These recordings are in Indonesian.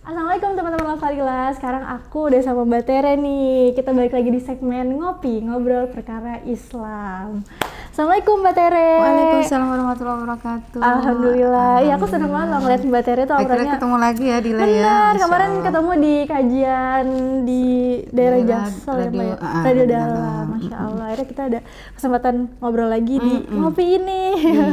Assalamualaikum teman-teman Lokalila Sekarang aku udah sama Mbak Tere nih Kita balik lagi di segmen Ngopi Ngobrol Perkara Islam Assalamualaikum Mbak Tere Waalaikumsalam warahmatullahi wabarakatuh. Alhamdulillah Iya aku seneng banget loh ngeliat Mbak Tere tuh Akhirnya auranya ketemu lagi ya di ya. Benar, kemarin Allah. ketemu di kajian di daerah Jaksel ya Mbak radio- ya? Radio Dalam. Masya Allah Akhirnya kita ada kesempatan ngobrol lagi di Ngopi ini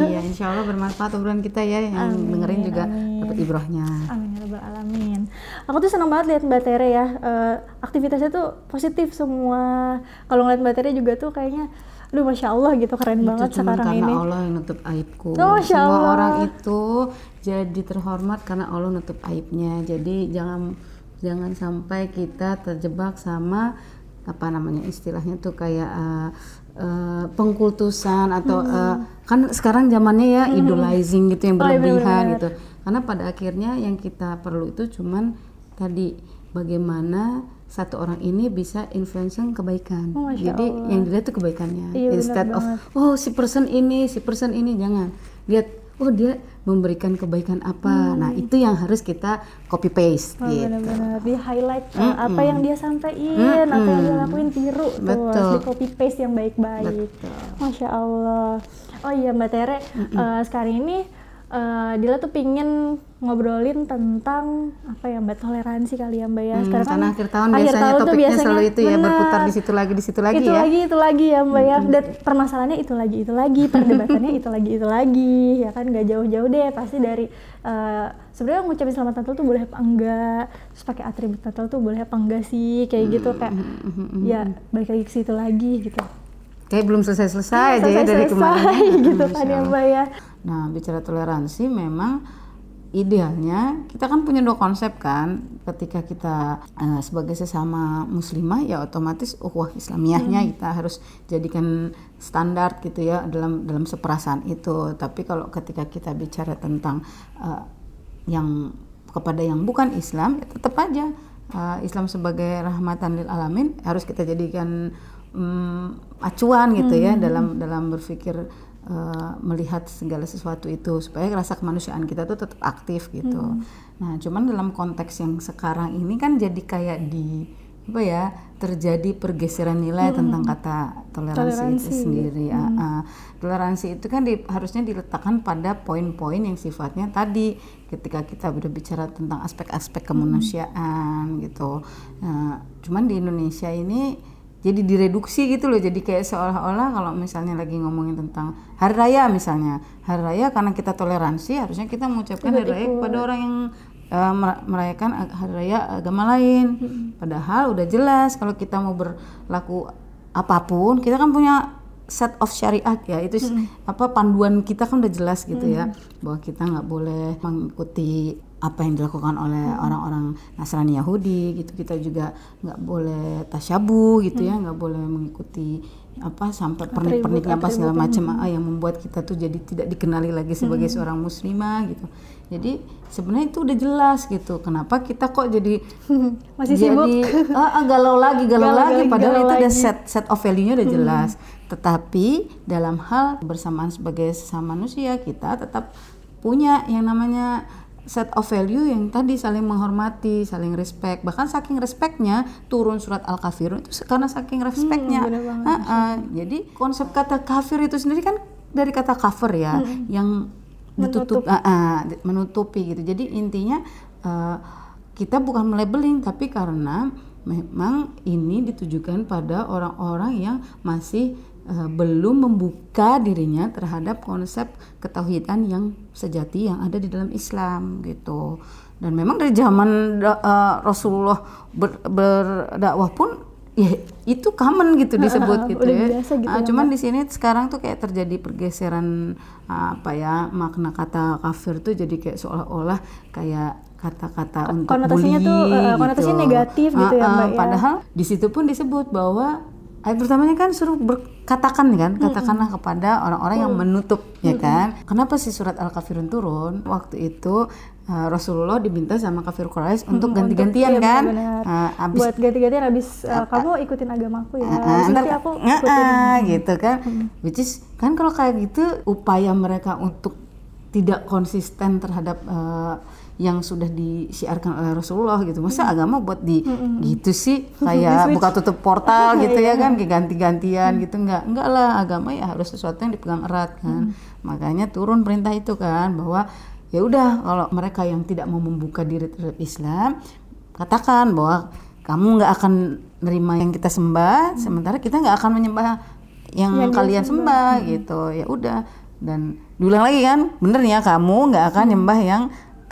Iya, insya Allah bermanfaat obrolan kita ya yang Amin, dengerin juga amin. Dapat ibrohnya. Amin ya rabbal alamin. Aku tuh senang banget lihat Mbak Tere ya. eh, aktivitasnya tuh positif semua. Kalau ngeliat Mbak Tere juga tuh kayaknya aduh masya Allah gitu keren banget itu cuma sekarang karena ini. Allah yang nutup aibku. Oh, Masya Semua Allah. orang itu jadi terhormat karena Allah nutup aibnya. Jadi jangan jangan sampai kita terjebak sama apa namanya istilahnya tuh kayak eh, eh, pengkultusan atau Hmm. eh, kan sekarang zamannya ya idolizing gitu yang Oh, iya, berlebihan benar-benar. gitu. Karena pada akhirnya yang kita perlu itu cuman tadi bagaimana satu orang ini bisa influencing kebaikan. Oh, Jadi Allah. yang dilihat itu kebaikannya. Iya, Instead of banget. oh si person ini, si person ini jangan lihat oh dia memberikan kebaikan apa. Nah, itu yang harus kita copy paste Oh, gitu. benar-benar di highlight eh, apa yang dia sampaikan, apa yang dia lakuin tiru tuh, Betul. harus di copy paste yang baik-baik. Masya Allah. Oh iya Mbak Tere, eh, sekarang ini eh, Dila tuh pingin ngobrolin tentang apa ya Mbak toleransi kali ya Mbak ya. Hmm, Sekarang karena kan akhir tahun biasanya tuh topiknya selalu itu ya, benar. berputar di situ lagi, di situ lagi itu ya. lagi itu lagi ya Mbak ya. Dan permasalahannya itu lagi itu lagi, perdebatannya itu lagi itu lagi, ya kan nggak jauh-jauh deh pasti dari eh, sebenarnya ngucapin selamat Natal tuh boleh apa enggak, terus pakai atribut Natal tuh boleh apa enggak sih, kayak gitu kayak ya balik lagi ke situ lagi gitu. Kayak belum selesai-selesai aja ya dari kemarin. gitu kan ya. Mbak ya. Nah, bicara toleransi memang idealnya kita kan punya dua konsep kan. Ketika kita eh, sebagai sesama muslimah ya otomatis ukhuwah islamiyahnya kita harus jadikan standar gitu ya dalam dalam seperasaan itu. Tapi kalau ketika kita bicara tentang eh, yang kepada yang bukan Islam ya tetap aja eh, Islam sebagai rahmatan lil alamin harus kita jadikan mm, acuan gitu ya dalam dalam berpikir eh, melihat segala sesuatu itu supaya rasa kemanusiaan kita tuh tetap aktif gitu. Nah, cuman dalam konteks yang sekarang ini kan jadi kayak di apa ya terjadi pergeseran nilai tentang kata toleransi, itu Toleransi. sendiri. Ah, ah. Toleransi itu kan di- harusnya diletakkan pada poin-poin yang sifatnya tadi ketika kita berbicara tentang aspek-aspek kemanusiaan gitu. Nah, cuman di Indonesia ini jadi direduksi gitu loh. Jadi kayak seolah-olah kalau misalnya lagi ngomongin tentang hari raya misalnya. Hari raya karena kita toleransi harusnya kita mengucapkan hari raya kepada orang yang mer- merayakan hari raya agama lain. Padahal udah jelas kalau kita mau berlaku apa pun kita kan punya set of syariat ya. Itu s- apa panduan kita kan udah jelas gitu ya. Bahwa kita nggak boleh mengikuti apa yang dilakukan oleh orang-orang Nasrani Yahudi gitu. Kita juga nggak boleh tasyabu gitu ya nggak boleh mengikuti apa sampai pernik-perniknya apa segala macam ah, yang membuat kita tuh jadi tidak dikenali lagi sebagai seorang muslimah gitu. Jadi sebenarnya itu udah jelas gitu kenapa kita kok jadi Masih jadi sibuk. ah, ah, galau lagi galau, Galau lagi padahal galau itu udah lagi. set set of value-nya udah jelas. Tetapi dalam hal bersamaan sebagai sesama manusia kita tetap punya yang namanya set of value yang tadi saling menghormati, saling respect. Bahkan saking respectnya turun surat Al-Kafirun itu karena saking respectnya. Ah, ah. Jadi konsep kata kafir itu sendiri kan dari kata cover ya, yang ditutup, ah, ah, di- menutupi gitu. Jadi intinya eh, kita bukan melabeling tapi karena memang ini ditujukan pada orang-orang yang masih belum membuka dirinya terhadap konsep ketauhidan yang sejati yang ada di dalam Islam gitu. Dan memang dari zaman da- eh, Rasulullah ber- berdakwah pun ya itu common gitu disebut gitu ya. biasa gitu ya, cuman di sini sekarang tuh kayak terjadi pergeseran ah, apa ya makna kata kafir tuh jadi kayak seolah-olah kayak kata-kata untuk konotasinya bully tuh, eh, konotasinya negatif gitu ya, Ah, ah, Mbak, ya. Padahal di situ pun disebut bahwa ayat pertamanya kan suruh berkatakan kan, katakanlah kepada orang-orang yang menutup ya kan. Kenapa sih surat Al-Kafirun turun? Waktu itu uh, Rasulullah diminta sama kafir Quraisy untuk ganti-gantian iya, kan. Uh, abis buat ganti-gantian habis uh, kamu ikutin agamaku ya Terus ntar nanti aku ikutin. ah, gitu kan? Which is kan kalau kayak gitu upaya mereka untuk tidak konsisten terhadap uh, yang sudah disiarkan oleh Rasulullah gitu. Masa Hmm. agama buat di gitu sih kayak buka tutup portal gitu Iya. ya kan kayak ganti-gantian gitu enggak. Enggak lah, agama ya harus sesuatu yang dipegang erat kan. Hmm. Makanya turun perintah itu kan bahwa ya udah kalau mereka yang tidak mau membuka diri terhadap Islam katakan bahwa kamu nggak akan nerima yang kita sembah sementara kita nggak akan menyembah yang, Yang kalian sembah, gitu ya udah dan diulang lagi kan bener ya kamu nggak akan nyembah yang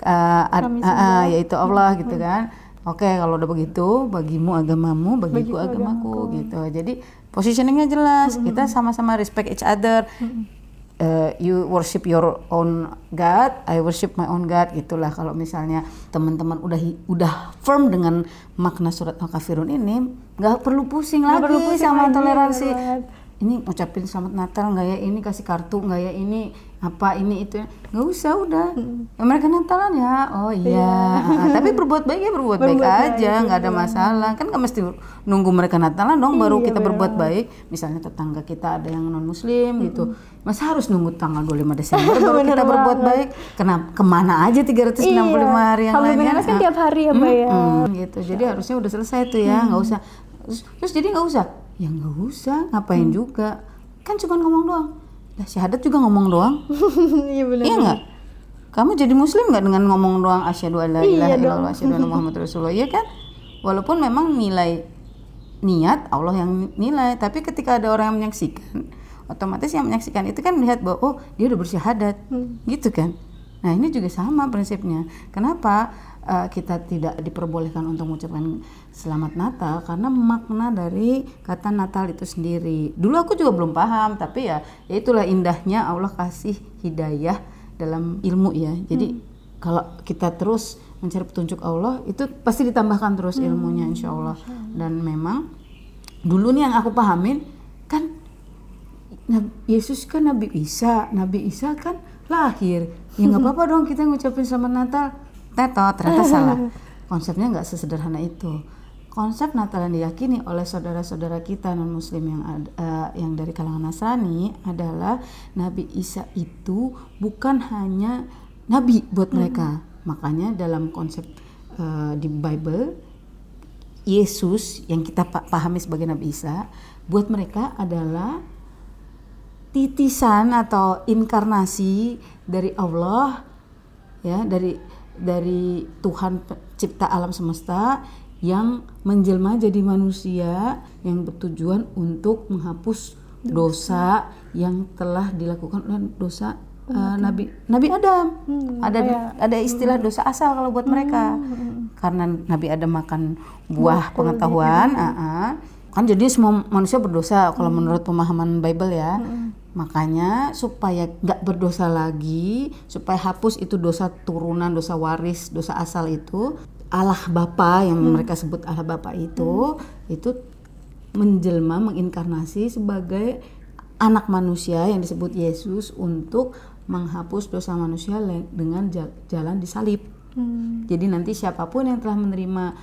uh, ad- ah, sembah. yaitu Allah gitu kan. Oke kalau udah begitu bagimu agamamu bagiku Bagiku agamaku gitu. Jadi positioningnya jelas. Kita sama-sama respect each other. Uh, you worship your own God, I worship my own God gitulah. Kalau misalnya teman-teman udah udah firm dengan makna surat Al-Kafirun ini nggak perlu pusing Nggak lagi perlu pusing sama lagi, toleransi. Ini ngucapin selamat Natal nggak ya? Ini kasih kartu nggak ya? Ini apa ini itu? Nggak usah udah. Ya, mereka Natalan ya. Oh iya. Ah, tapi berbuat baik ya berbuat, baik Berbuat baik, aja nggak ada masalah. Kan nggak mesti nunggu mereka Natalan dong baru Iya, kita bener berbuat baik. Misalnya tetangga kita ada yang non Muslim gitu. Masa harus nunggu tanggal 25 Desember baru kita berbuat banget. baik? Kenapa ke mana aja 365 hari yang lainnya? Kan tiap hari ya mbak ya. Mm, gitu. Jadi harusnya udah selesai tuh ya nggak usah. Terus, terus jadi nggak usah? Ya nggak usah. Ngapain juga? Kan cuma ngomong doang lah syahadat juga ngomong doang. Iya benar iya nggak? kamu jadi muslim nggak dengan ngomong doang asyhadu alla ilaha Iya dong. illallah asyhadu anna muhammad rasulullah. Iya kan? Walaupun memang nilai niat Allah yang nilai tapi ketika ada orang yang menyaksikan otomatis yang menyaksikan itu kan melihat bahwa oh dia udah bersyahadat gitu kan? Nah ini juga sama prinsipnya. Kenapa uh, kita tidak diperbolehkan untuk mengucapkan selamat Natal karena makna dari kata Natal itu sendiri. Dulu aku juga belum paham tapi ya ya itulah indahnya Allah kasih hidayah dalam ilmu ya. Jadi kalau kita terus mencari petunjuk Allah itu pasti ditambahkan terus ilmunya insya Allah. dan memang dulu nih yang aku pahamin kan Yesus kan Nabi Isa. Nabi Isa kan lahir. Ya nggak apa-apa dong kita ngucapin selamat Natal. Tetot ternyata salah. Konsepnya nggak sesederhana itu konsep Natal yang diyakini oleh saudara-saudara kita non Muslim yang ad- eh, yang dari kalangan Nasrani adalah Nabi Isa itu bukan hanya nabi buat mereka. Makanya dalam konsep eh, di Bible Yesus yang kita pa- pahami sebagai Nabi Isa buat mereka adalah titisan atau inkarnasi dari Allah ya dari dari Tuhan pencipta alam semesta yang menjelma jadi manusia yang bertujuan untuk menghapus dosa yang telah dilakukan oleh dosa uh, Nabi Nabi Adam. ada ada istilah dosa asal kalau buat mereka. Karena Nabi Adam makan buah pengetahuan, ah, ah. kan jadi semua manusia berdosa kalau menurut pemahaman Bible ya. Makanya supaya nggak berdosa lagi, supaya hapus itu dosa turunan, dosa waris, dosa asal itu, Allah Bapa yang mereka sebut Allah Bapa itu, itu menjelma, menginkarnasi sebagai anak manusia yang disebut Yesus untuk menghapus dosa manusia dengan ja- jalan disalib. Hmm. Jadi nanti siapa pun yang telah menerima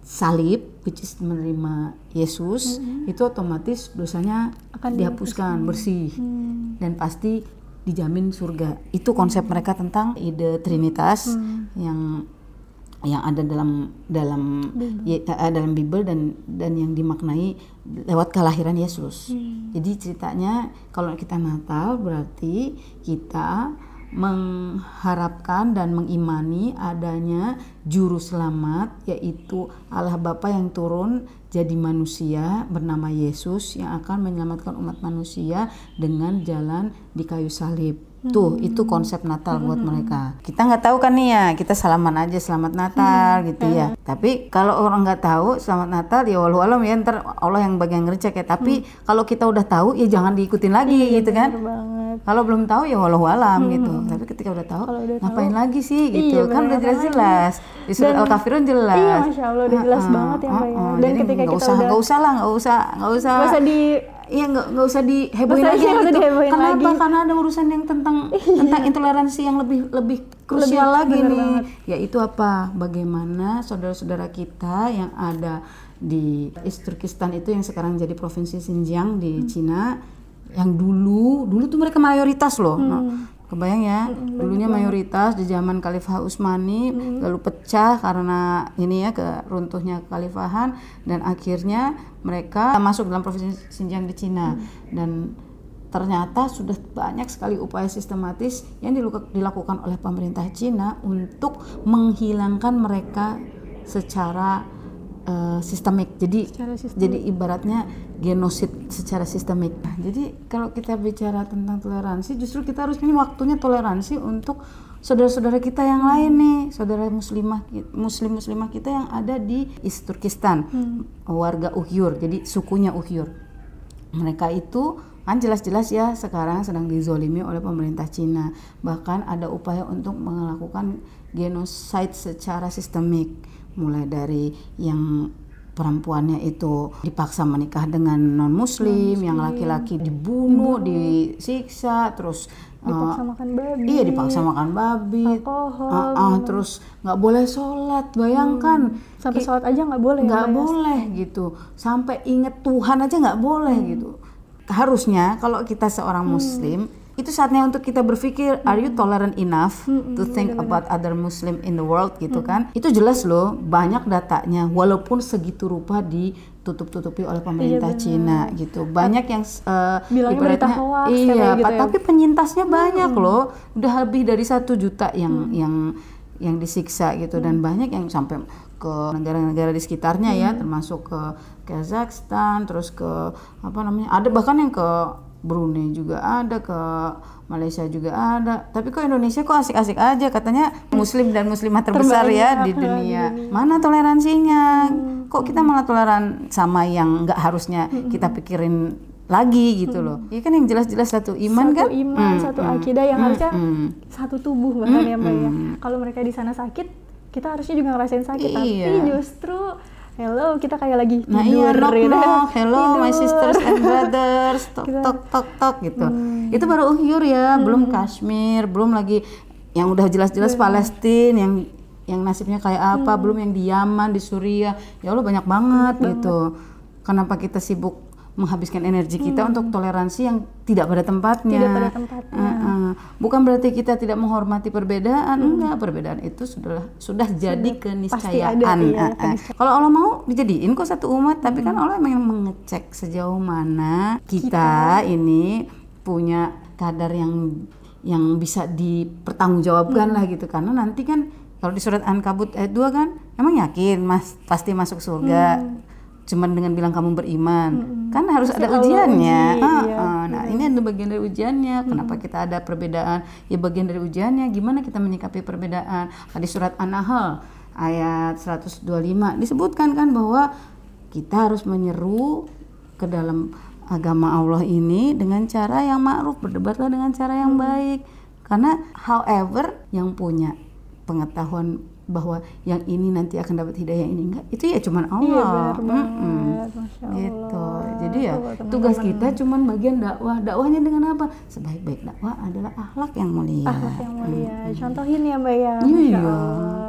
salib, which is menerima Yesus, itu otomatis dosanya Akan dihapuskan bersih Hmm. dan pasti dijamin surga. Itu konsep mereka tentang ide Trinitas yang yang ada dalam dalam ya, eh, dalam Bible dan dan yang dimaknai lewat kelahiran Yesus. Jadi ceritanya kalau kita Natal berarti kita mengharapkan dan mengimani adanya juru selamat yaitu Allah Bapa yang turun jadi manusia bernama Yesus yang akan menyelamatkan umat manusia dengan jalan di kayu salib. Tuh, itu konsep Natal buat mereka. Kita nggak tahu kan nih ya, kita salaman aja selamat Natal gitu ya. Tapi kalau orang nggak tahu selamat Natal ya walau alam ya ntar Allah yang bagian ngecek ya. Tapi kalau kita udah tahu ya jangan diikutin lagi gitu kan. Banget Kalau belum tahu ya walau alam gitu. Tapi ketika udah tahu, Kalau udah ngapain lagi sih gitu? Iya, kan udah jelas-jelas. Di surat Al-Kafirun jelas. Iya, Masya Allah, udah jelas Ah, banget ya, ah, Mbak ya. ah. Dan Jadi ketika kita usah, udah- nggak usah lah, nggak usah, nggak usah. Nggak usah di Iya nggak nggak usah dihebohin lagi gitu. dihebohin Kenapa? lagi. Iya. Karena ada urusan yang tentang tentang intoleransi yang lebih lebih krusial lagi bener nih. banget. Yaitu apa? Bagaimana saudara-saudara kita yang ada di East Turkistan itu yang sekarang jadi provinsi Xinjiang di Hmm. Cina yang dulu dulu tuh mereka mayoritas loh. Nah, Kebayang ya, dulunya mayoritas di zaman Khalifah Utsmani lalu pecah karena ini ya ke runtuhnya kekhalifahan dan akhirnya mereka masuk dalam provinsi Xinjiang di Cina. Dan ternyata sudah banyak sekali upaya sistematis yang dilaku- dilakukan oleh pemerintah Cina untuk menghilangkan mereka secara eh, sistemik. Jadi sistemik. jadi ibaratnya genosid secara sistemik. Nah, jadi kalau kita bicara tentang toleransi, justru kita harus ini waktunya toleransi untuk saudara-saudara kita yang lain nih, saudara muslimah muslim muslimah kita yang ada di East Turkistan, warga Uhyur, jadi sukunya Uhyur. Mereka itu kan jelas-jelas ya sekarang sedang dizolimi oleh pemerintah Cina. Bahkan ada upaya untuk melakukan genosida secara sistemik, mulai dari yang perempuannya itu dipaksa menikah dengan non muslim, yang laki-laki dibunuh, disiksa, terus uh, dipaksa makan babi. Iya dipaksa makan babi, alkohol. Ah, ah, terus nggak boleh sholat, bayangkan. Sampai sholat aja nggak boleh ya, nggak ya? boleh gitu, sampai inget Tuhan aja nggak boleh gitu. Harusnya kalau kita seorang Muslim itu saatnya untuk kita berpikir, are you tolerant enough to think about other Muslim in the world? Gitu kan? Itu jelas loh, banyak datanya, walaupun segitu rupa ditutup-tutupi oleh pemerintah Cina gitu. Banyak yang uh, ibaratnya- hoax, iya, gitu ya. tapi penyintasnya banyak loh, udah lebih dari satu juta yang yang yang disiksa gitu. Dan banyak yang sampai ke negara-negara di sekitarnya ya, termasuk ke Kazakhstan, terus ke apa namanya, ada bahkan yang ke Brunei juga ada, ke Malaysia juga ada. Tapi kok Indonesia kok asik-asik aja katanya Muslim dan Muslimah terbesar ya di dunia. Mana toleransinya? Kok kita malah toleran sama yang nggak harusnya kita pikirin lagi gitu loh. Iya kan yang jelas-jelas satu iman satu kan? iman Hmm, satu hmm, akidah yang hmm, harusnya hmm. satu tubuh bahkan ya mbak ya kalau mereka di sana sakit kita harusnya juga ngerasain sakit tapi Iya. justru hello kita kayak lagi Nah tidur iya knock knock, hello my Tidur. sisters and brothers, tok tok tok tok gitu. Itu baru Uhyur ya, belum Kashmir, belum lagi yang udah jelas-jelas Palestina yang yang nasibnya kayak apa, belum yang di Yaman, di Suriah. Ya Allah banyak banget gitu. Kenapa kita sibuk menghabiskan energi kita untuk toleransi yang tidak pada tempatnya. Tidak pada tempatnya. Bukan berarti kita tidak menghormati perbedaan, enggak. Perbedaan itu sudah sudah jadi keniscayaan. ada, iya, Heeh. Kalau Allah mau dijadiin kok satu umat, tapi kan Allah memang mengecek sejauh mana kita, ini punya kadar yang yang bisa dipertanggungjawabkan lah gitu. Karena nanti kan kalau di surat Ankabut ayat 2 kan emang yakin Mas pasti masuk surga. Cuman dengan bilang kamu beriman, kan harus Pasti ada ujiannya. uji, Ah, iya, ah. nah, ini ada bagian dari ujiannya. Kenapa kita ada perbedaan? Ya bagian dari ujiannya. Gimana kita menyikapi perbedaan? Di surat An-Nahl ayat 125 disebutkan kan bahwa kita harus menyeru ke dalam agama Allah ini dengan cara yang ma'ruf, berdebatlah dengan cara yang baik. Karena however yang punya pengetahuan bahwa yang ini nanti akan dapat hidayah ini enggak, itu ya cuman iya Allah. benar Masya Allah Gitu. Jadi ya teman-teman. tugas kita cuman bagian dakwah. Dakwahnya dengan apa? Sebaik-baik dakwah adalah akhlak yang mulia. akhlak yang mulia contohin ya mbak ya Iya.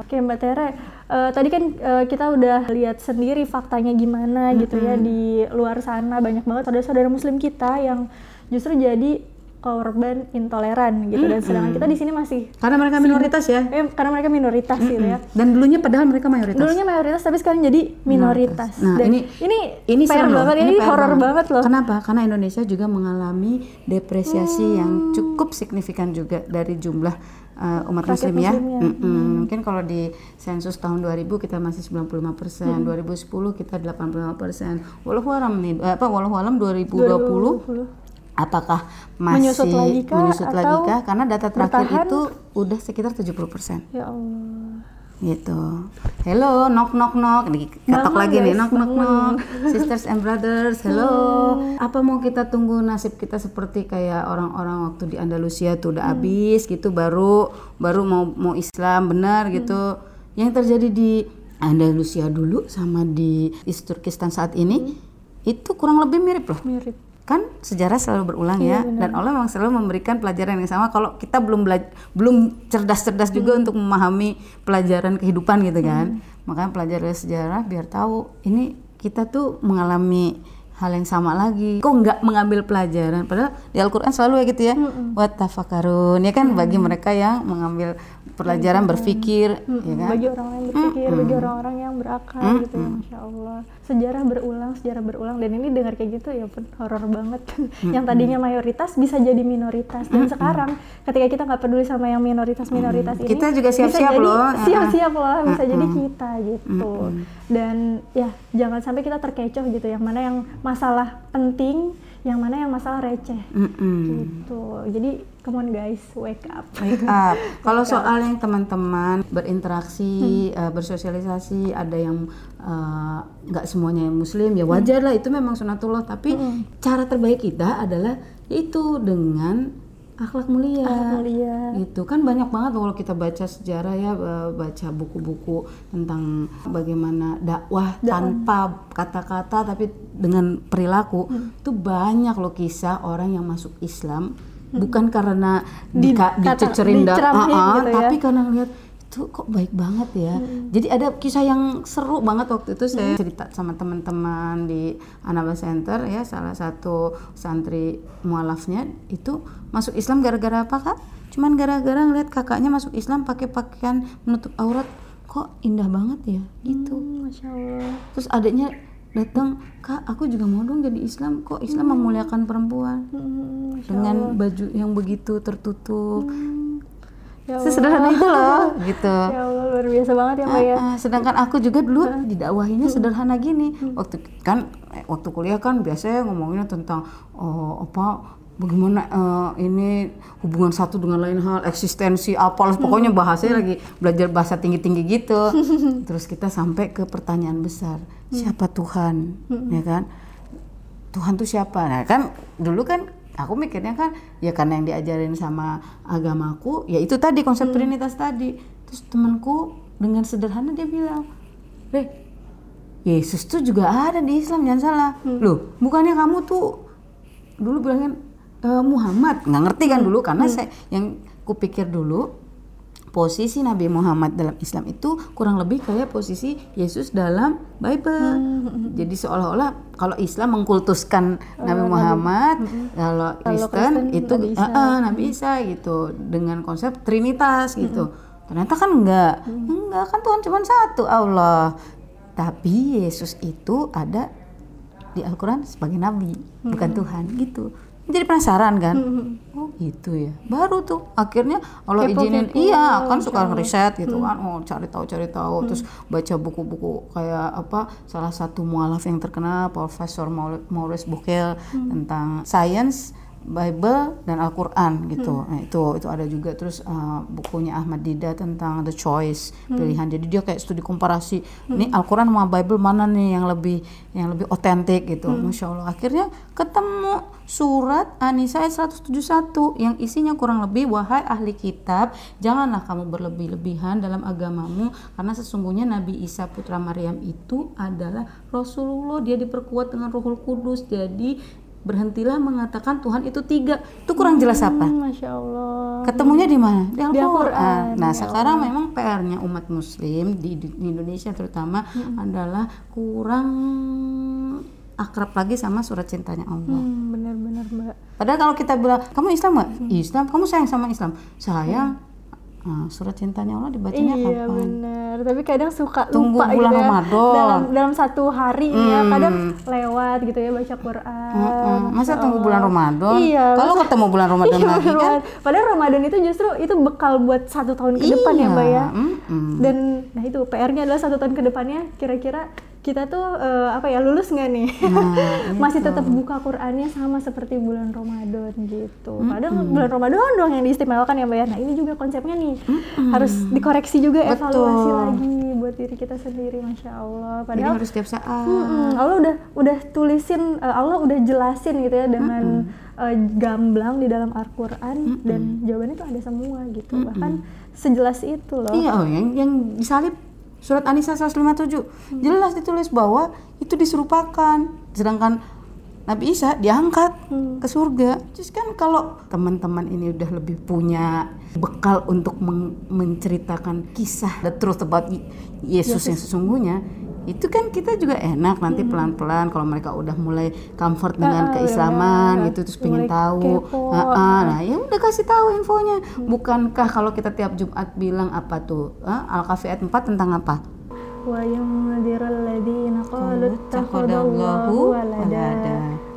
Oke mbak Tere eh, tadi kan eh, kita udah lihat sendiri faktanya gimana gitu ya di luar sana banyak banget saudara-saudara muslim kita yang justru jadi korban intoleran gitu dan sedangkan kita di sini masih Karena mereka minoritas ya. eh, karena mereka minoritas gitu ya Dan dulunya padahal mereka mayoritas. dulunya mayoritas tapi sekarang jadi minoritas Nah, dan ini- ini ini fair serem loh, banget ini, PR horor banget loh Kenapa? Karena Indonesia juga mengalami depresiasi Hmm. yang cukup signifikan juga dari jumlah uh, umat Rakyat muslim ya. muslimnya. Mm-mm. Mungkin kalau di sensus tahun 2000 kita masih 95 persen, 2010 kita 85 persen. Walau alam nih, eh, apa walau alam 2020 2020. Apakah masih Menyusut lagi kah, menyusut lagi kah? Karena data terakhir bertahan? itu udah sekitar 70 persen ya Allah gitu. Hello, knock knock knock. Ketok lagi nih, knock knock knock. Sisters and brothers, hello. Apa mau kita tunggu nasib kita seperti kayak orang-orang waktu di Andalusia tuh udah habis gitu baru baru mau mau Islam benar gitu. Yang terjadi di Andalusia dulu sama di East Turkistan saat ini itu kurang lebih mirip loh mirip kan sejarah selalu berulang ya. dan Allah memang selalu memberikan pelajaran yang sama. Kalau kita belum belum cerdas-cerdas juga untuk memahami pelajaran kehidupan gitu kan. Makanya pelajaran sejarah biar tahu ini kita tuh mengalami hal yang sama lagi. Kok nggak mengambil pelajaran? Padahal di Al-Qur'an selalu ya gitu ya. Wat tafakarun. Ya kan? Bagi mereka yang mengambil pelajaran berpikir ya kan. bagi orang yang berpikir, bagi orang-orang yang berakal gitu ya, masya Allah. Sejarah berulang, sejarah berulang, dan ini dengar kayak gitu ya pun horor banget. yang tadinya mayoritas bisa jadi minoritas, dan sekarang ketika kita nggak peduli sama yang minoritas-minoritas ini, Kita juga siap-siap loh. siap-siap loh, bisa jadi kita gitu. Dan ya jangan sampai kita terkecoh gitu, yang mana yang masalah penting, yang mana yang masalah receh. Mm-mm. gitu jadi come on guys wake up Wake up. Kalau soal yang teman-teman berinteraksi, eh, bersosialisasi, ada yang eh, nggak semuanya yang muslim, ya wajar lah itu memang sunatullah. Tapi cara terbaik kita adalah yaitu dengan akhlak mulia. Akhlak mulia. Itu kan banyak banget kalau kita baca sejarah ya, eh, baca buku-buku tentang bagaimana dakwah tanpa kata-kata tapi dengan perilaku. Itu banyak loh kisah orang yang masuk Islam bukan karena Di- dika, dicecerin ah, ah, gitu ya. tapi karena ngeliat itu kok baik banget ya. Jadi ada kisah yang seru banget waktu itu saya cerita sama teman-teman di Anaba Center ya salah satu santri mualafnya itu masuk Islam gara-gara apa kak? Cuman gara-gara ngeliat kakaknya masuk Islam pakai pakaian menutup aurat kok indah banget ya gitu. Hmm, masya Allah Terus adiknya datang kak aku juga mau dong jadi Islam kok Islam memuliakan perempuan Hmm, dengan baju yang begitu tertutup. Ya Allah. Sesederhana itu loh gitu. ya Allah luar biasa banget ya mbak ya sedangkan aku juga dulu didakwahinya sederhana gini. Waktu kan eh, waktu kuliah kan biasanya ngomonginnya tentang oh, apa bagaimana eh, ini hubungan satu dengan lain hal, eksistensi apa pokoknya bahasanya lagi belajar bahasa tinggi-tinggi gitu. Terus kita sampai ke pertanyaan besar, siapa Tuhan? Ya kan? Tuhan tuh siapa? Nah kan dulu kan aku mikirnya kan ya karena yang diajarin sama agamaku ya itu tadi konsep trinitas tadi. Terus temanku dengan sederhana dia bilang, "Eh, Yesus tuh juga ada di Islam jangan salah." Loh, bukannya kamu tuh dulu bilangnya "Eh, Muhammad? Nggak ngerti kan dulu karena saya yang kupikir dulu posisi Nabi Muhammad dalam Islam itu kurang lebih kayak posisi Yesus dalam Bible. Jadi seolah-olah kalau Islam mengkultuskan Nabi Muhammad, kalau Kristen Kristen itu Nabi Isa. ah, ah, Nabi Isa gitu dengan konsep Trinitas gitu. Ternyata kan enggak, enggak kan Tuhan cuma satu Allah. Tapi Yesus itu ada di Al-Quran sebagai nabi, bukan Tuhan gitu. Jadi penasaran kan? Oh gitu ya. Baru tuh akhirnya Allah Kepo-kepo, izinin, iya kan suka riset gitu kan. Oh cari tahu cari tahu, terus baca buku-buku kayak apa? Salah satu mualaf yang terkenal Profesor Maurice Buckel tentang science Bible dan Al-Quran gitu. Nah, itu itu ada juga terus uh, bukunya Ahmad Dida tentang the choice pilihan. Jadi dia kayak studi komparasi. Ini Al-Quran sama Bible mana nih yang lebih yang lebih otentik gitu. Masya Allah. Akhirnya ketemu surat An-Nisa ayat 171 yang isinya kurang lebih wahai ahli kitab, janganlah kamu berlebih-lebihan dalam agamamu karena sesungguhnya Nabi Isa putra Maryam itu adalah Rasulullah. Dia diperkuat dengan Rohul Kudus. Jadi berhentilah mengatakan Tuhan itu tiga. Itu kurang jelas apa? Hmm, masya Allah Ketemunya di mana? Di Al-Quran. Al-Quran, Nah, ya sekarang memang PR-nya umat muslim di, di Indonesia terutama adalah kurang akrab lagi sama surat cintanya Allah. hmm, benar-benar mbak Padahal kalau kita bilang, "Kamu Islam nggak?" Islam. "Kamu sayang sama Islam?" "Sayang." Nah, surat cintanya Allah dibacanya iya kapan? benar tapi kadang suka Tunggu lupa bulan gitu ya Ramadan. dalam dalam satu hari ya Hmm. kadang lewat gitu ya baca Quran Mm-mm. Masa Masya tunggu bulan Ramadan? iya Kalau masa- ketemu bulan Ramadan Iya, lagi kan? Padahal Ramadan itu justru itu bekal buat satu tahun ke depan ya mbak ya mm-mm. dan nah itu PR-nya adalah satu tahun ke depannya kira-kira kita tuh eh, apa ya lulus nggak nih? Nah, masih tetap buka Qurannya sama seperti bulan Ramadan gitu. Padahal bulan Ramadan doang yang diistimewakan ya mbak ya. Nah ini juga konsepnya nih. Harus dikoreksi juga evaluasi Betul. lagi buat diri kita sendiri masya Allah. Jadi padahal harus setiap saat. Mm-mm, Allah udah udah tulisin eh, Allah udah jelasin gitu ya dengan eh, gamblang di dalam Al-Qur'an dan jawabannya tuh ada semua gitu. Bahkan sejelas itu loh. Iya, oh, yang yang disalib surat An-Nisa 157 jelas ditulis bahwa itu diserupakan. Sedangkan Nabi Isa diangkat ke surga. Terus kan kalau teman-teman ini udah lebih punya bekal untuk menceritakan kisah the truth about Yesus yang sesungguhnya, itu kan kita juga enak nanti pelan-pelan kalau mereka udah mulai comfort dengan Ah, keislaman udah gitu terus pengen tahu. kepo. Ah, ah, nah ya udah kasih tahu infonya. Bukankah kalau kita tiap Jumat bilang apa tuh? Ah, Al-Kahfi ayat 4 tentang apa.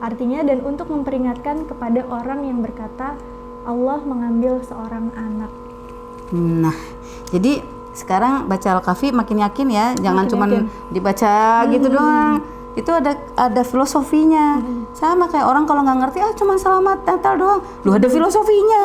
Artinya dan untuk memperingatkan kepada orang yang berkata Allah mengambil seorang anak. Nah, jadi sekarang baca Al-Kahfi makin yakin ya, jangan Makin cuman yakin. dibaca gitu doang. Itu ada ada filosofinya. Sama kayak orang kalau nggak ngerti ah cuma selamat Natal doang. Lu ada filosofinya.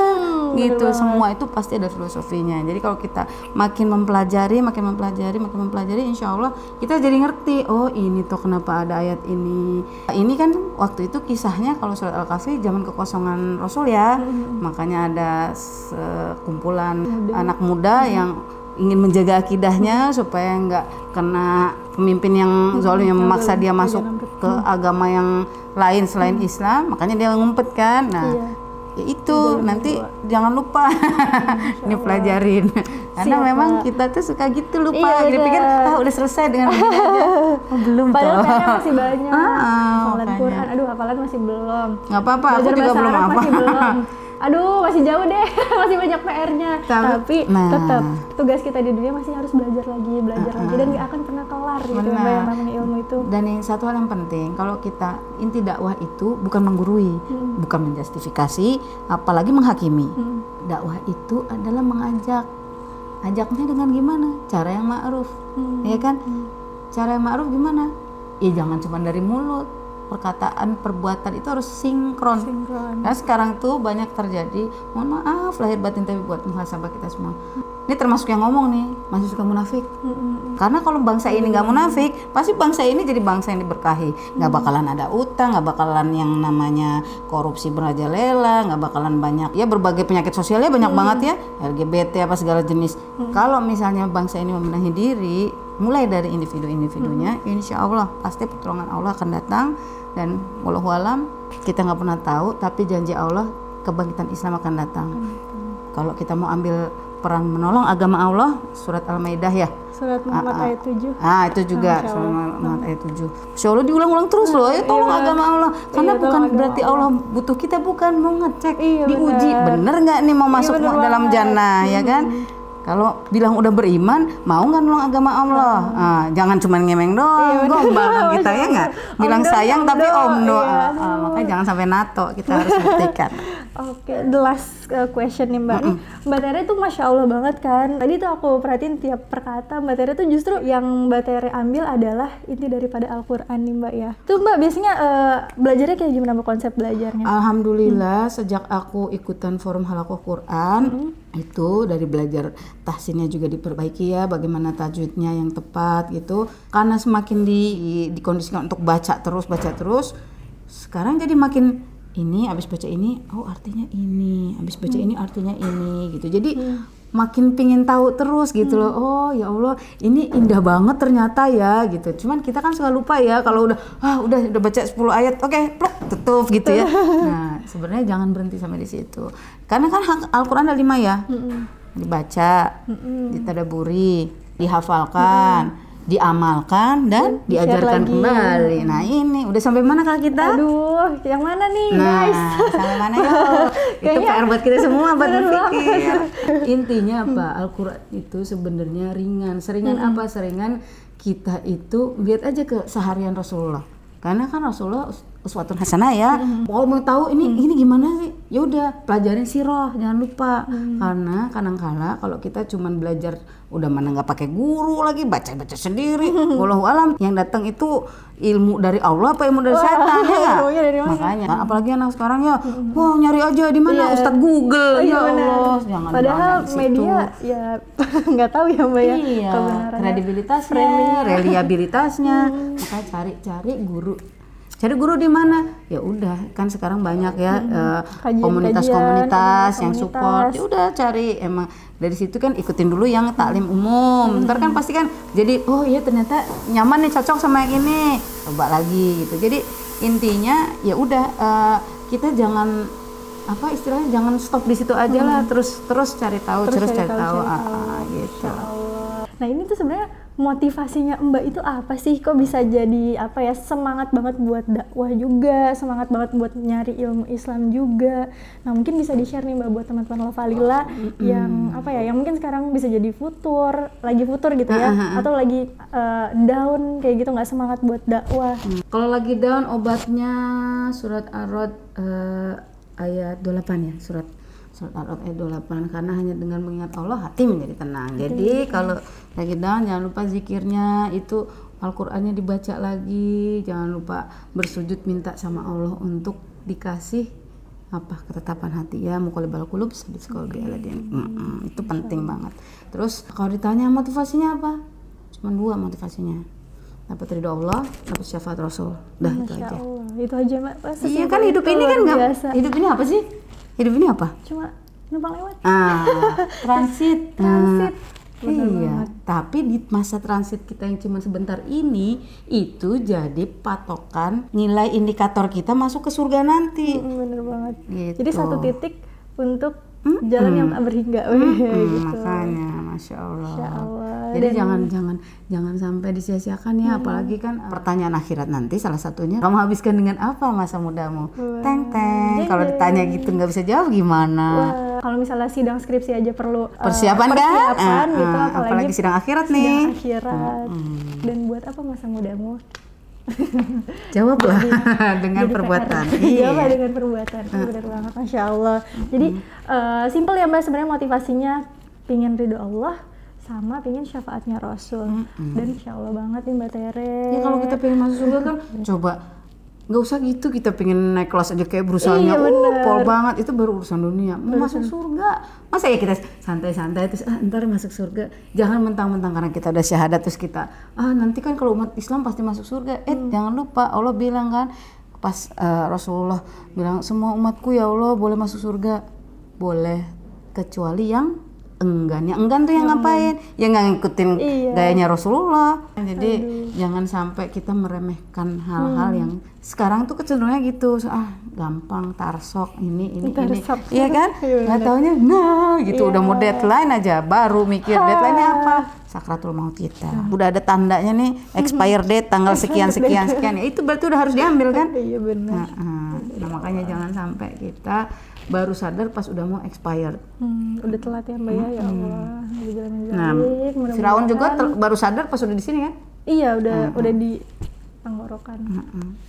gitu. Semua itu pasti ada filosofinya. Jadi kalau kita makin mempelajari, makin mempelajari, makin mempelajari insya Allah kita jadi ngerti. Oh, ini tuh kenapa ada ayat ini. Ini kan waktu itu kisahnya kalau surat Al-Kahfi zaman kekosongan Rasul ya. Makanya ada sekumpulan anak muda yang ingin menjaga akidahnya supaya nggak kena pemimpin yang zalim yang memaksa dia masuk ke agama yang lain selain Islam makanya dia ngumpet kan. Nah Iya. ya itu nanti jangan lupa ini pelajarin karena Siap, memang kita tuh suka gitu lupa. Iya, jadi pikir ah udah selesai dengan begini aja oh, belum Padahal toh. masih banyak. Ah, hafalan makanya. Quran, aduh hafalan masih belum. nggak apa-apa aku juga belum apa masih belum. Aduh, masih jauh deh. masih banyak PR-nya. Tapi- Tapi, nah. tetap tugas kita di dunia masih harus belajar lagi, belajar lagi dan nggak akan pernah kelar gitu Benar. Mbak, yang namanya ilmu itu. Dan yang satu hal yang penting, kalau kita inti dakwah itu bukan menggurui, bukan menjustifikasi, apalagi menghakimi. Hmm. Dakwah itu adalah mengajak. Ajaknya dengan gimana? Cara yang ma'ruf. Hmm. Ya kan? Cara yang ma'ruf gimana? Ya jangan cuma dari mulut. Perkataan, perbuatan itu harus sinkron. Sinkron. Nah sekarang tuh banyak terjadi, mohon maaf lahir batin tapi buat muhasabah kita semua. Ini termasuk yang ngomong nih, masih suka munafik. Mm-mm. Karena kalau bangsa ini nggak munafik, pasti bangsa ini jadi bangsa yang diberkahi. Nggak bakalan ada utang, nggak bakalan yang namanya korupsi merajalela, nggak bakalan banyak ya berbagai penyakit sosialnya banyak banget ya, LGBT apa segala jenis. Kalau misalnya bangsa ini membenahi diri, mulai dari individu-individunya, insya Allah pasti pertolongan Allah akan datang dan walau alam kita nggak pernah tahu, tapi janji Allah kebangkitan Islam akan datang. Kalau kita mau ambil peran menolong agama Allah, surat Al-Maidah ya. Surat Muhammad ayat 7. Ah itu juga surat Muhammad ayat 7. Masya Allah diulang-ulang terus loh, ya tolong agama Allah. Karena Iya, bukan berarti Allah butuh kita bukan mau ngecek, Iya, diuji benar. bener nggak nih mau masuk bener dalam jannah ya kan? Kalau bilang udah beriman, mau nggak nolong agama Allah? Ah, jangan cuma ngemeng doang, gombal kan kita ya nggak? Bilang Om sayang om tapi om do. iya, Ah, ah, makanya jangan sampai NATO, kita harus buktikan. Oke, the last uh, question nih Mbak. Nih, Mbak Tere tuh Masya Allah banget kan. Tadi tuh aku perhatiin tiap perkata Mbak Tere tuh justru yang Mbak Tere ambil adalah inti daripada Al-Quran nih Mbak ya. Tuh Mbak biasanya uh, belajarnya kayak gimana Mbak konsep belajarnya? Alhamdulillah sejak aku ikutan forum halakoh Quran itu dari belajar tahsinnya juga diperbaiki ya bagaimana tajwidnya yang tepat gitu. Karena semakin di dikondisikan untuk baca terus baca terus sekarang jadi makin ini habis baca ini oh artinya ini habis baca ini artinya ini gitu. Jadi makin pingin tahu terus gitu loh. Oh ya Allah ini indah banget ternyata ya gitu. Cuman kita kan suka lupa ya kalau udah ah udah udah baca 10 ayat oke pluk tutup gitu ya. Nah sebenarnya jangan berhenti sampai di situ. Karena kan Al-Quran ada lima ya. Dibaca ditadaburi dihafalkan diamalkan dan Di-share diajarkan lagi. kembali nah ini udah sampai mana kak kita Aduh, yang mana nih Nah, guys? sampai mana yuk? itu Kayaknya PR buat kita semua buat berpikir. Intinya apa? Al-Quran itu sebenarnya ringan. Seringan apa? Seringan kita itu lihat aja ke seharian Rasulullah. Karena kan Rasulullah us- uswatun hasanah ya. Kalau mau tahu ini ini gimana sih? Ya udah pelajarin sirah, jangan lupa. Karena kadang-kala kalau kita cuman belajar udah mana nggak pakai guru lagi baca-baca sendiri. Wallahu alam yang datang itu ilmu dari Allah apa ilmu dari setan ya? Makanya nah, apalagi anak sekarang ya, wah nyari aja di mana Iya. Ustadz Google Oh, iya ya. Allah, jangan Padahal di situ. media ya nggak tahu ya Mbak ya Iya, kredibilitasnya, reliabilitasnya. Makanya cari-cari guru. Cari guru di mana? Ya udah, kan sekarang banyak ya eh, komunitas-komunitas yang komunitas. support. Ya udah cari emang dari situ kan ikutin dulu yang taklim umum. Ntar kan pasti kan jadi oh iya ternyata nyaman nih cocok sama yang ini. Coba lagi gitu. Jadi intinya ya udah eh, kita jangan apa istilahnya jangan stop di situ aja lah terus terus cari tahu terus, cari, tahu, cari ah, tahu. ah, gitu. Nah ini tuh sebenarnya motivasinya Mbak itu apa sih? Kok bisa jadi apa ya semangat banget buat dakwah juga, semangat banget buat nyari ilmu Islam juga. Nah mungkin bisa di share nih Mbak buat teman-teman Lovalila yang apa ya, yang mungkin sekarang bisa jadi futur, lagi futur gitu ya, atau lagi uh, down kayak gitu nggak semangat buat dakwah. Kalau lagi down obatnya surat Ar-Rod uh, ayat 28 ya, surat surat Al-Rod ayat 28 karena hanya dengan mengingat Allah hati menjadi tenang. Jadi kalau lagi down jangan lupa zikirnya itu Al-Qur'annya dibaca lagi, jangan lupa bersujud minta sama Allah untuk dikasih apa ketetapan hati. Ya mukolibal kulub sabit sekolbi aladin mm itu penting banget. Terus kalau ditanya motivasinya apa? Cuma dua motivasinya. Dapat ridho Allah dapat syafaat Rasul. Dah itu aja. Allah, itu aja. Wah, iya kan hidup ini kan nggak hidup ini apa sih hidup ini apa Cuma numpang lewat. ah transit Transit. Nah, iya tapi di masa transit kita yang cuma sebentar ini itu jadi patokan nilai indikator kita masuk ke surga nanti Mm, bener banget. Gitu. Jadi satu titik untuk jalan yang tak berhingga. Hmm, gitu. makanya masya Allah. Masya Allah. Jadi Dan- jangan jangan jangan sampai disia-siakan ya, apalagi kan pertanyaan akhirat nanti salah satunya kamu habiskan dengan apa masa mudamu? Teng teng. Kalau ditanya gitu nggak bisa jawab gimana? Kalau misalnya sidang skripsi aja perlu uh, Persiapan kan? persiapan Ah, gitu, ah, apalagi, apalagi sidang akhirat nih. sidang akhirat. Dan buat apa masa mudamu? Jawablah dengan Jadi perbuatan. PR. Iya. Jawab dengan perbuatan. Benar banget, masya Allah. Jadi eh, simple ya mbak sebenarnya motivasinya pingin ridho Allah sama pingin syafaatnya Rasul. Dan insya Allah banget nih mbak Tere. Ya kalau kita pengen masuk surga kan coba. Nggak usah gitu kita pengen naik kelas aja kayak berusahanya Iya, uh pol banget. Itu baru urusan dunia. Mau masuk surga? Masa ya kita santai-santai terus ah ntar masuk surga. Jangan mentang-mentang karena kita udah syahadat terus kita ah nanti kan kalau umat Islam pasti masuk surga. Eh Hmm. jangan lupa Allah bilang kan pas eh, Rasulullah bilang semua umatku ya Allah boleh masuk surga. Boleh kecuali yang enggan. Yang enggan tuh yang ngapain? Yang nggak ngikutin Iya. gayanya Rasulullah. Jadi jangan sampai kita meremehkan hal-hal Hmm. yang sekarang tuh kecenderungannya gitu. Ah gampang tarsok ini ini ini. Tarsok. iya kan? Iya, nggak taunya nah gitu. Iya. udah mau deadline aja baru mikir deadline-nya apa? Sakratul maut kita. Udah ada tandanya nih expire date tanggal sekian sekian sekian. Ya itu berarti udah harus diambil kan? Iya benar. nah, ah. Nah, makanya jangan sampai kita baru sadar pas udah mau expired. Hmm, udah telat ya mbak ya, ya Allah. Di jalan yang nah baik, mudah-mudahan. Firaun juga baru sadar pas udah di sini kan? Iya udah udah di tenggorokan.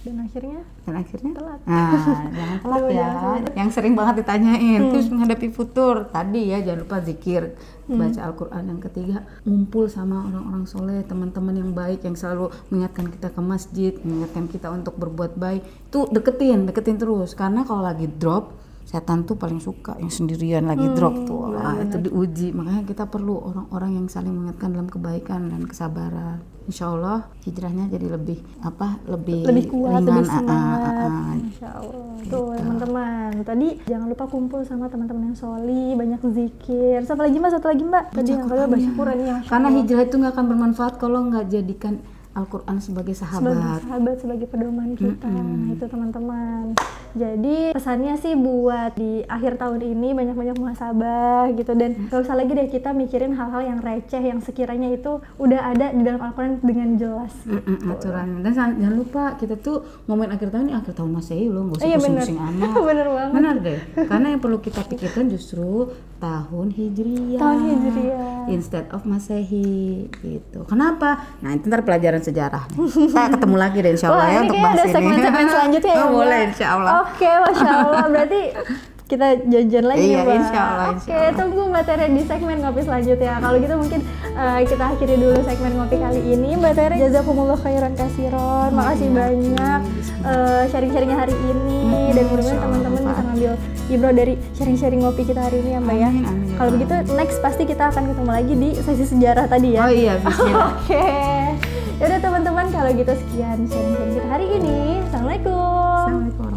Dan akhirnya? Dan akhirnya? Telat. nah jangan telat Aduh, ya. yang sering banget ditanyain Hmm. terus menghadapi futur. Tadi ya jangan lupa zikir. Baca Al-Quran yang ketiga. Ngumpul sama orang-orang soleh teman-teman yang baik yang selalu mengingatkan kita ke masjid mengingatkan kita untuk berbuat baik. Itu deketin deketin terus. Karena kalau lagi drop setan tuh paling suka yang sendirian lagi drop tuh Wah, itu diuji makanya kita perlu orang-orang yang saling mengingatkan dalam kebaikan dan kesabaran Insya Allah hijrahnya jadi lebih apa lebih lebih kuat, ringan, lebih ah, ah, semangat. ah, ah. Insya Allah. Tuh teman-teman. Tadi jangan lupa kumpul sama teman-teman yang soli, banyak zikir. Satu lagi mbak, satu lagi mbak. Tadi yang kedua baca Quran ya. Masya Karena hijrah itu nggak akan bermanfaat kalau nggak jadikan Al-Quran sebagai sebagai sahabat. sahabat sebagai pedoman kita Nah, itu teman-teman jadi pesannya sih buat di akhir tahun ini banyak-banyak muhasabah gitu dan gak usah lagi deh kita mikirin hal-hal yang receh yang sekiranya itu udah ada di dalam Al-Quran dengan jelas Mm-mm, aturannya. Dan jangan, lupa kita tuh ngomongin akhir tahun ini akhir tahun Masehi loh, nggak usah Iya, bener. pusing-pusing amat. bener banget Benar deh. Karena yang perlu kita pikirkan justru tahun Hijriyah. Tahun Hijriyah. Instead of Masehi gitu. Kenapa? Nah, itu ntar pelajaran sejarah. Kita ketemu lagi deh insya Allah Wah ya ini untuk bahas ada ini. segmen-segmen selanjutnya ya Oh, boleh insya Allah. Oke, Masya Allah. Berarti kita janjian lagi Iya, ya Mbak. insya Allah, Oke, tunggu Mbak Tere di segmen ngopi selanjutnya. Kalau gitu mungkin eh, kita akhiri dulu segmen ngopi kali ini. Mbak Tere, jazakumullah khairan kasiron. Makasih banyak eh, sharing-sharingnya hari ini. Dan mudah-mudahan teman-teman bisa ngambil ibro dari sharing-sharing ngopi kita hari ini ya Mbak ya. Amin, Kalau begitu next pasti kita akan ketemu lagi di sesi sejarah tadi ya. Oh iya. Oke. Yaudah teman-teman kalau gitu sekian sharing kita hari ini. Assalamualaikum. Assalamualaikum.